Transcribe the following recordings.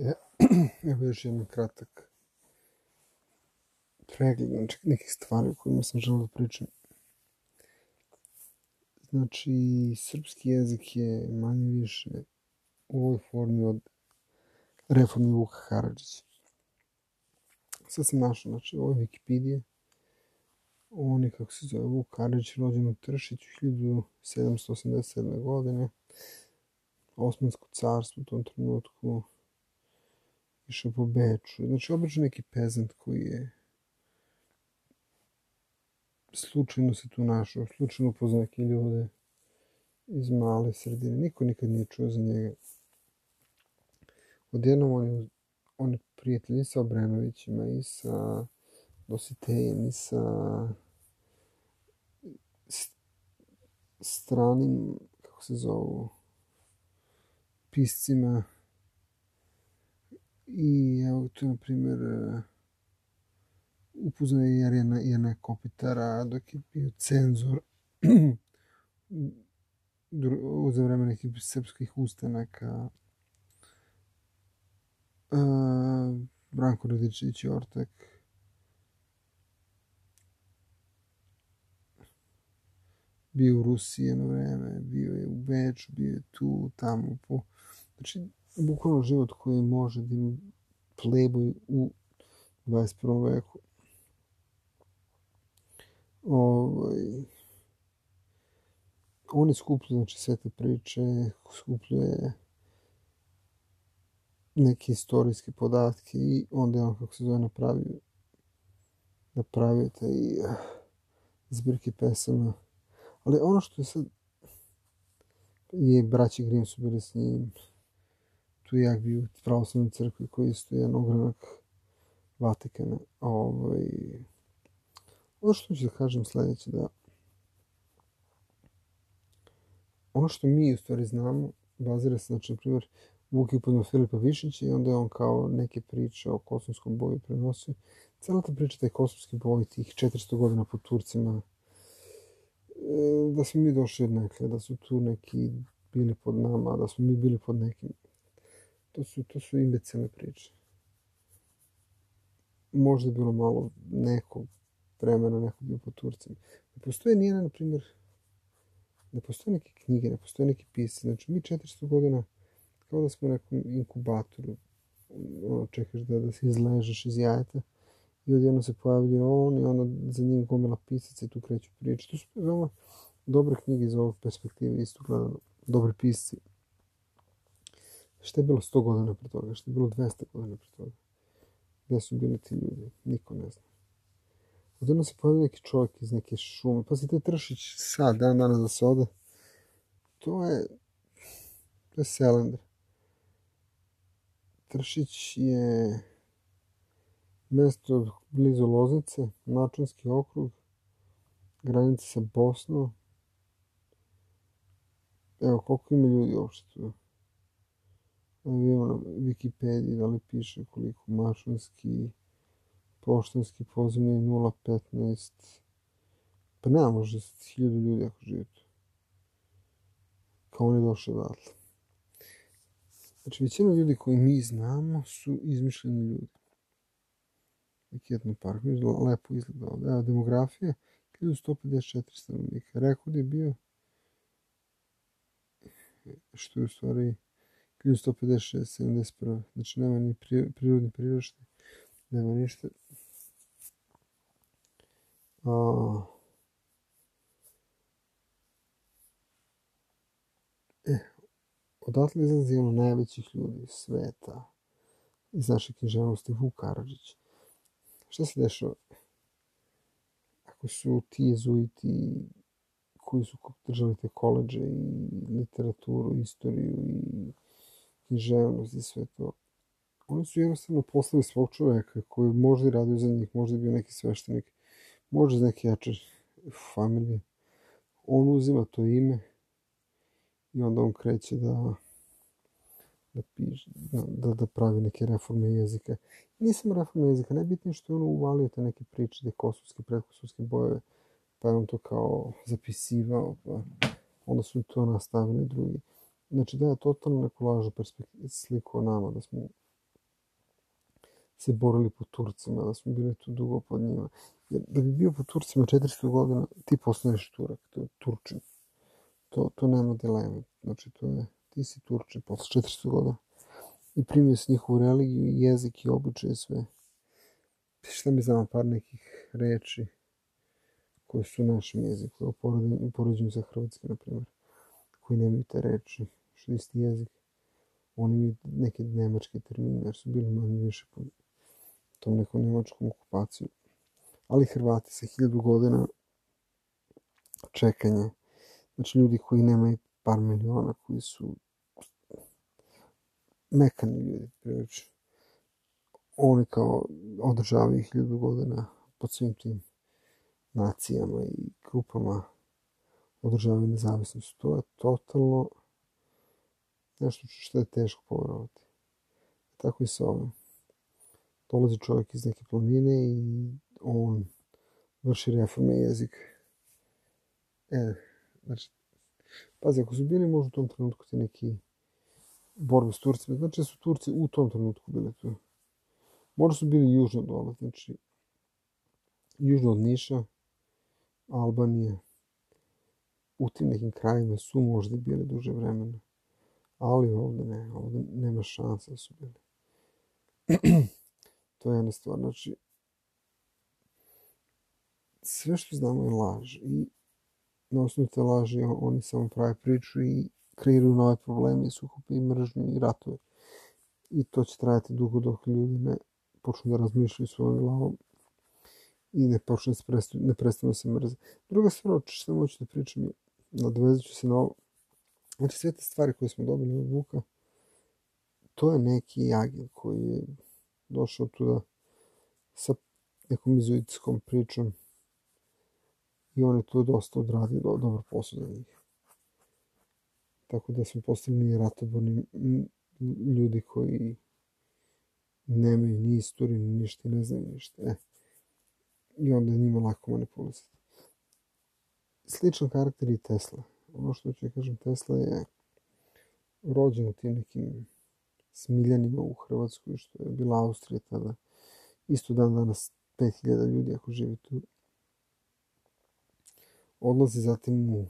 Evo još jedan kratak pregled znači, nekih stvari o kojima sam želeo da pričam. Znači, srpski jezik je manje više u ovoj formi od reformi Vuka Karadžića. Sad sam našao, znači, ovo je Wikipedia. On je, kako se zove, Vuk Karadžić, rođen u Tršiću 1787. godine. Osmansko carstvo u tom trenutku išao po Beču. Znači, obično neki pezant koji je slučajno se tu našao, slučajno upoznao neke ljude iz male sredine. Niko nikad nije čuo za njega. Odjednom on je, on je prijatelj i sa Obrenovićima i sa Dositejem i sa stranim, kako se zovu, piscima. I evo tu, na primjer, upoznao je Jerena, Jerena Kopitara dok je bio cenzor za vreme nekih srpskih ustanaka. Uh, Branko Radičević Ortak. Bio u Rusiji jedno vreme, bio je u Beču, bio je tu, tamo. Po... Znači, bukvalno život koji može da ima pleboj u 21. veku. Ovaj, oni skupljaju znači, sve te priče, skupljuje neke istorijske podatke i onda je on, kako se zove, napravio napravio taj uh, zbirke pesama. Ali ono što je sad je braći Grimm su bili s njim. Tu jak bio u pravoslavnoj crkvi koji je isto jedan ogranak Vatikana. Ovaj, Ono što ću da kažem sledeće, da ono što mi u stvari znamo, bazira se, znači, na primjer, Vuk upoznao Filipa Višića i onda je on kao neke priče o kosovskom boju prenosio. Cela ta priča, taj kosovski boj, tih 400 godina po Turcima, e, da smo mi došli od nekle, da su tu neki bili pod nama, da smo mi bili pod nekim. To su, to su imbecilne priče. Možda je bilo malo nekog vremena neko bio po Turcima. Ne postoje nijedna, na primjer, ne postoje neke knjige, ne postoje neki pisci. Znači, mi 400 godina, kao da smo u nekom inkubatoru, ono, čekaš da, da se izležeš iz jajeta i odjedno se pojavlja on i onda za njim gomila pisaca i tu kreću priče. To su veoma dobre knjige iz ovog perspektive, isto gledano, dobri pisci. Šta je bilo 100 godina pre toga? Šta je bilo 200 godina pre toga? Gde su bili ti ljudi? Niko ne zna. Odjedno se pojavio neki čovjek iz neke šume. Pa se te Tršić sad, dan danas da se ode. To je, to je Selender. Tršić je mesto blizu Loznice, Mačanski okrug, granica sa Bosnom. Evo, koliko ima ljudi uopšte tu? Vidimo na Wikipediji da li piše koliko Mačanski, poštanski pozivni 015. Pa nema možda hiljadu ljudi ako žive tu. Kao on je došao odatle. Znači, većina ljudi koji mi znamo su izmišljeni ljudi. Jedno park, lepo izgleda ovde. Evo, demografija, 1154 stanovnika. Rekord je bio, što je u stvari 1156, 71. Znači, nema ni prirodni priraštaj, nema ništa. A, e, odatle izlazi ono najvećih ljudi sveta iz naše književnosti Vuk Karadžić. Šta se dešava? Ako su ti jezuiti koji su držali te koleđe i literaturu, istoriju i književnost i sve to, oni su jednostavno poslali svog čoveka koji možda i radio za njih, možda je bio neki sveštenik, možda iz neke jače familije. On uzima to ime i onda on kreće da da, piše, da, da, da pravi neke reforme jezika. Nisam reforme jezika, najbitnije što je ono uvalio te neke priče, te kosovske, predkosovske bojeve, pa je on to kao zapisivao, pa onda su to nastavili drugi. Znači da je totalno neku lažu sliku o nama, da smo se borili po Turcima, da smo bili tu dugo pod njima. Jer da bi bio po Turcima 400 godina, ti postaneš Turak, to je Turčin. To, to nema dileme. Znači, to je, ti si Turčin posle 400 godina. I primio si njihovu religiju, i jezik, i običaje, sve. Šta mi znamo par nekih reči koje su u našem jeziku, u poređenju sa hrvatskim, na primjer, koji nemaju te reči, isti jezik. Oni imaju neke nemačke termine, jer su bili manje više pod tom nekom nemačkom okupacijom. Ali Hrvati sa hiljadu godina čekanje, znači ljudi koji nemaju par miliona, koji su mekani ljudi, prilično. Oni kao održavaju hiljadu godina pod svim tim nacijama i grupama održavaju nezavisnost. To je totalno nešto što je teško povjerovati. Tako i sa ovim. Dolazi čovjek iz neke planine i on vrši reforme jezik. E, znači, pazi, ako su bili možda u tom trenutku ti neki borbe s Turcima, znači da su Turci u tom trenutku bili tu. Možda su bili južno dole, znači južno od Niša, Albanije, u tim nekim krajima su možda bili duže vremena. Ali ovde ne, ovde nema šanse da su bili. to je jedna stvar. Znači, sve što znamo je laž i na osnovu te laži oni samo prave priču i kreiraju nove probleme i sukope i mržnju i ratove. I to će trajati dugo dok ljudi ne počnu da razmišljaju svojom glavom i ne počne se prestanu, ne prestanu da se mrze. Druga stvar, o što moću da pričam je, nadvezat ću se na ovo, znači sve te stvari koje smo dobili od Vuka, to je neki agent koji je došao tu sa nekom izuitskom pričom i on je tu dosta odradio do, dobar posao za njih. Tako da smo postavljeni ratoborni ljudi koji nemaju ni istoriju, ni ništa, ne znaju ništa. E. I onda je njima lako manipulisati. Sličan karakter i Tesla. Ono što ću kažem, Tesla je rođen u tim nekim smiljanima u Hrvatskoj, što je bila Austrija tada. Isto dan danas 5000 ljudi ako živi tu. Odlazi zatim u,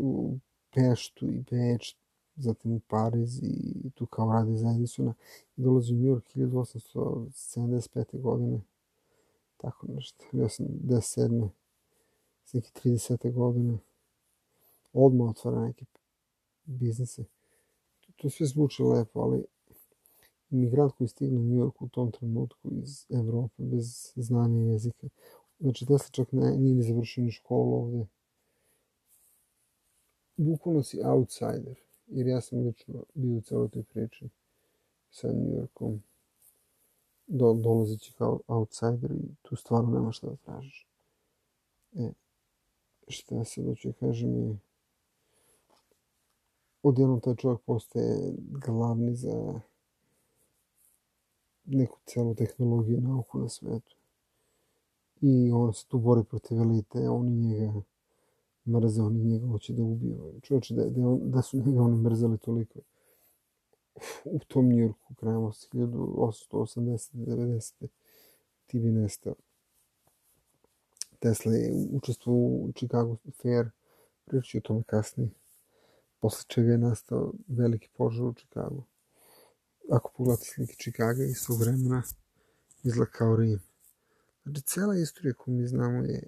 u Peštu i Beč, zatim u Pariz i tu kao radi za Edisona i dolazi u New York 1875. godine tako nešto, 1897. s neke 30. godine odmah otvara neke biznise to sve zvuči lepo, ali imigrant koji stigne u New York u tom trenutku iz Evrope bez znanja jezika, znači Tesla čak ne, nije ni završio ni školu ovde, bukvalno si outsider, jer ja sam lično bio u celoj toj priči sa New Yorkom, do, dolazeći kao outsider i tu stvarno nema šta da tražiš. E, šta se doću kažem je, odjednom taj čovjek postaje glavni za neku celu tehnologiju nauku na svetu. I on se tu bori protiv elite, oni njega mrze, oni njega hoće da ubiju. Čovječe, da, da, da su njega oni mrzeli toliko. U tom Njurku, krajem 1880-90. ti bi nestao. Tesla je učestvovao u Chicago Fair, pričat o tome kasnije posle čega je nastao veliki požar u Čikagu. Ako pogledate slike Čikaga iz svog vremena, izgleda kao Rim. Znači, cela istorija koju mi znamo je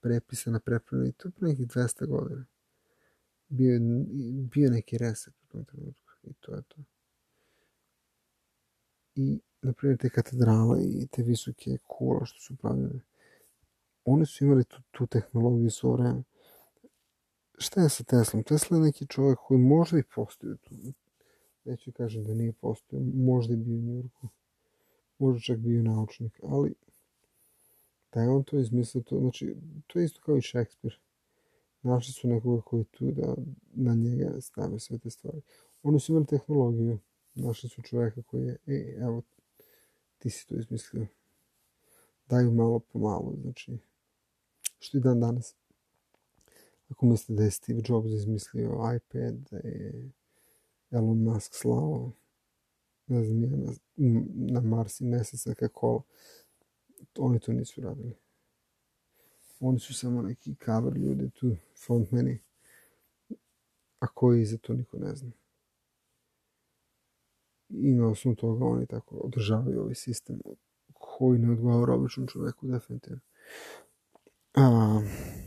prepisana, prepravljena i to pre nekih 200 godina. Bio bio neki reset u tom trenutku i to je to. I, na primjer, te katedrale i te visoke kula što su pravljene, one su imali tu, tu tehnologiju svo vreme šta je sa Teslom? Tesla je neki čovjek koji možda i postoji tu. Neću kažem da nije postoji, možda je bio u Njurku, možda čak bio naučnik, ali da je on to izmislio, to, znači, to je isto kao i Šekspir. Našli su nekoga koji tu da na njega stave sve te stvari. Oni su imali tehnologiju, našli su čovjeka koji je, e, evo, ti si to izmislio. Daju malo po malo, znači, što i dan danas. Ako mislite da je Steve Jobs izmislio iPad, da je Elon Musk slao ne znam, na, na Mars i Mesec neka kola. Oni to nisu radili. Oni su samo neki cover ljudi tu, frontmeni. A koji za to niko ne zna. I na osnovu toga oni tako održavaju ovaj sistem koji ne odgovara običnom čoveku definitivno. A,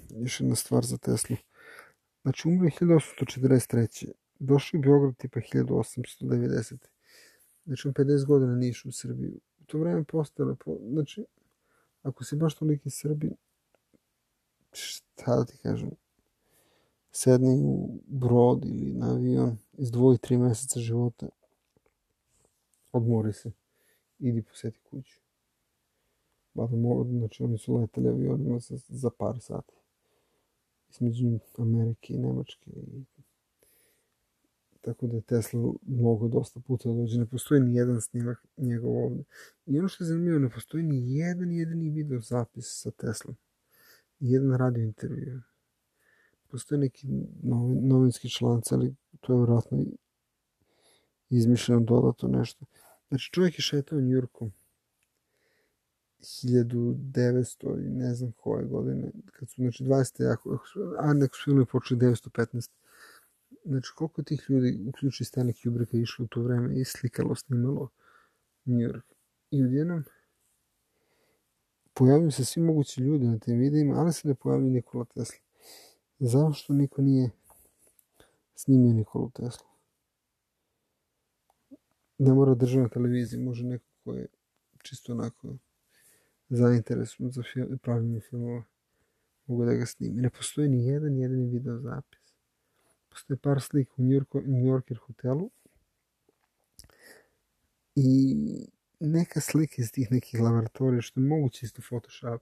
još jedna stvar za Teslu. Znači, umro je 1843. Došao u Beograd tipa 1890. Znači, on 50 godina nije išao u Srbiju. U to vreme postale, po, znači, ako si baš toliki Srbin, šta da ti kažem, sedni u brod ili na avion, izdvoji tri meseca života, odmori se, idi poseti kuću. Ba da znači oni su letali avionima za, za par sati. Između Amerike i Nemačke. I... Tako da je Tesla mogo dosta puta da dođe. Ne postoji ni jedan snimak njegov ovde. I ono što je zanimljivo, ne postoji ni jedan jedini video zapis sa Teslom. Jedan radio intervju. Postoje neki novin, novinski članci, ali to je vjerojatno izmišljeno dodato nešto. Znači čovjek je šetao Njurkom 1900 i ne znam koje godine, kad su, znači 20. Ako, a neko su filmi počeli 915. Znači koliko tih ljudi, uključi Stanley Kubricka, išlo u to vreme i slikalo, snimalo New York. I odjednom pojavljaju se svi mogući ljudi na tim videima, ali se ne pojavljaju Nikola Tesla. Zašto niko nije snimio Nikolu Tesla? Ne mora državna televizija, može neko ko je čisto onako zainteresovan za film, pravljenje filmova, mogu da ga snimi. Ne postoji ni jedan jedini video zapis. Postoje par slika u New, York, New Yorker hotelu i neka slika iz tih nekih laboratorija, što je moguće isto Photoshop.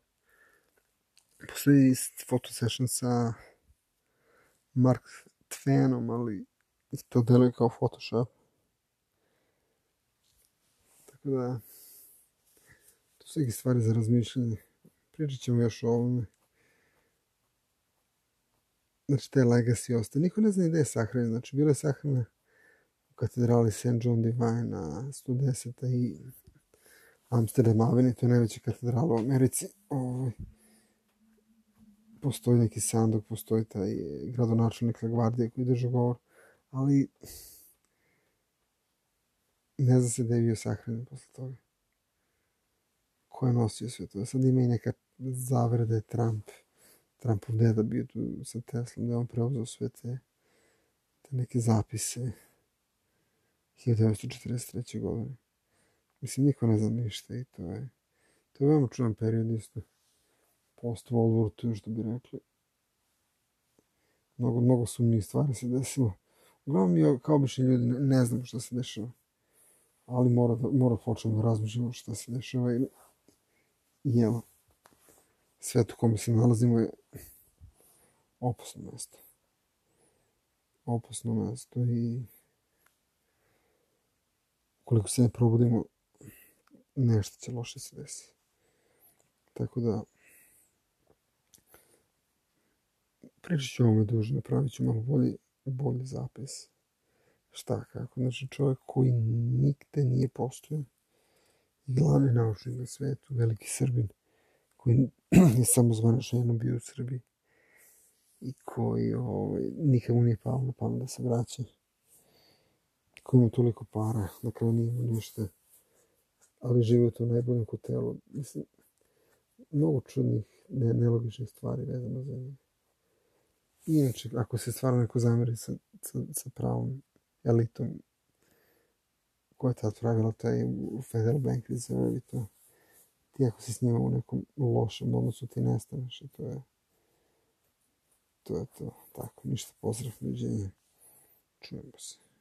Postoji photo session sa Mark Twanom, ali to deluje kao Photoshop. Tako da, neke stvari za razmišljanje. Pričat ćemo još o ovome. Znači, te legacy ostaje. Niko ne zna gde je sahranjen. Znači, bila je sahrana u katedrali St. John Divine na 110. i Amsterdam Avenue, to je najveća katedrala u Americi. Ovaj, postoji neki sandok, postoji taj gradonačelnik Lagvardije koji drže govor, ali ne zna se da je bio sahranjen posle toga ko je nosio sve to. Sad ima i neka zavere da je Trump, Trumpov deda bio tu sa Teslom, da je on preuzeo sve te, te neke zapise 1943. godine. Mislim, niko ne zna ništa i to je, to je veoma čudan period isto. Post World War II, što bi rekli. Mnogo, mnogo sumnijih stvari se desilo. Uglavnom, mi kao obični ljudi ne, ne šta se dešava. Ali mora da, mora počnemo da razmišljamo šta se dešava ili I evo, svet u kome se nalazimo je opasno mesto. Opasno mesto i koliko se ne probudimo, nešto će loše se desiti. Tako da, pričat ću ovome duže, napravit ću malo bolji, bolji zapis. Šta, kako, znači čovjek koji nikde nije postojao, glavni naučnik na svetu, veliki Srbin, koji je samo zvanično bio u Srbiji i koji ovaj, nikad nije palo na pamet da se vraća koji ima toliko para, na kraju nije ništa, ali živi u najboljem hotelu. Mislim, mnogo čudnih, ne, nelogičnih stvari vezano za njega. Inače, ako se stvarno neko zameri sa, sa, sa pravom elitom ko je tad pravila taj Federal Bank Reserve i to. Ti ako si s njima u nekom lošem odnosu ti nestaneš i to je to je to. Tako, ništa pozdrav, doviđenja. Čujemo se.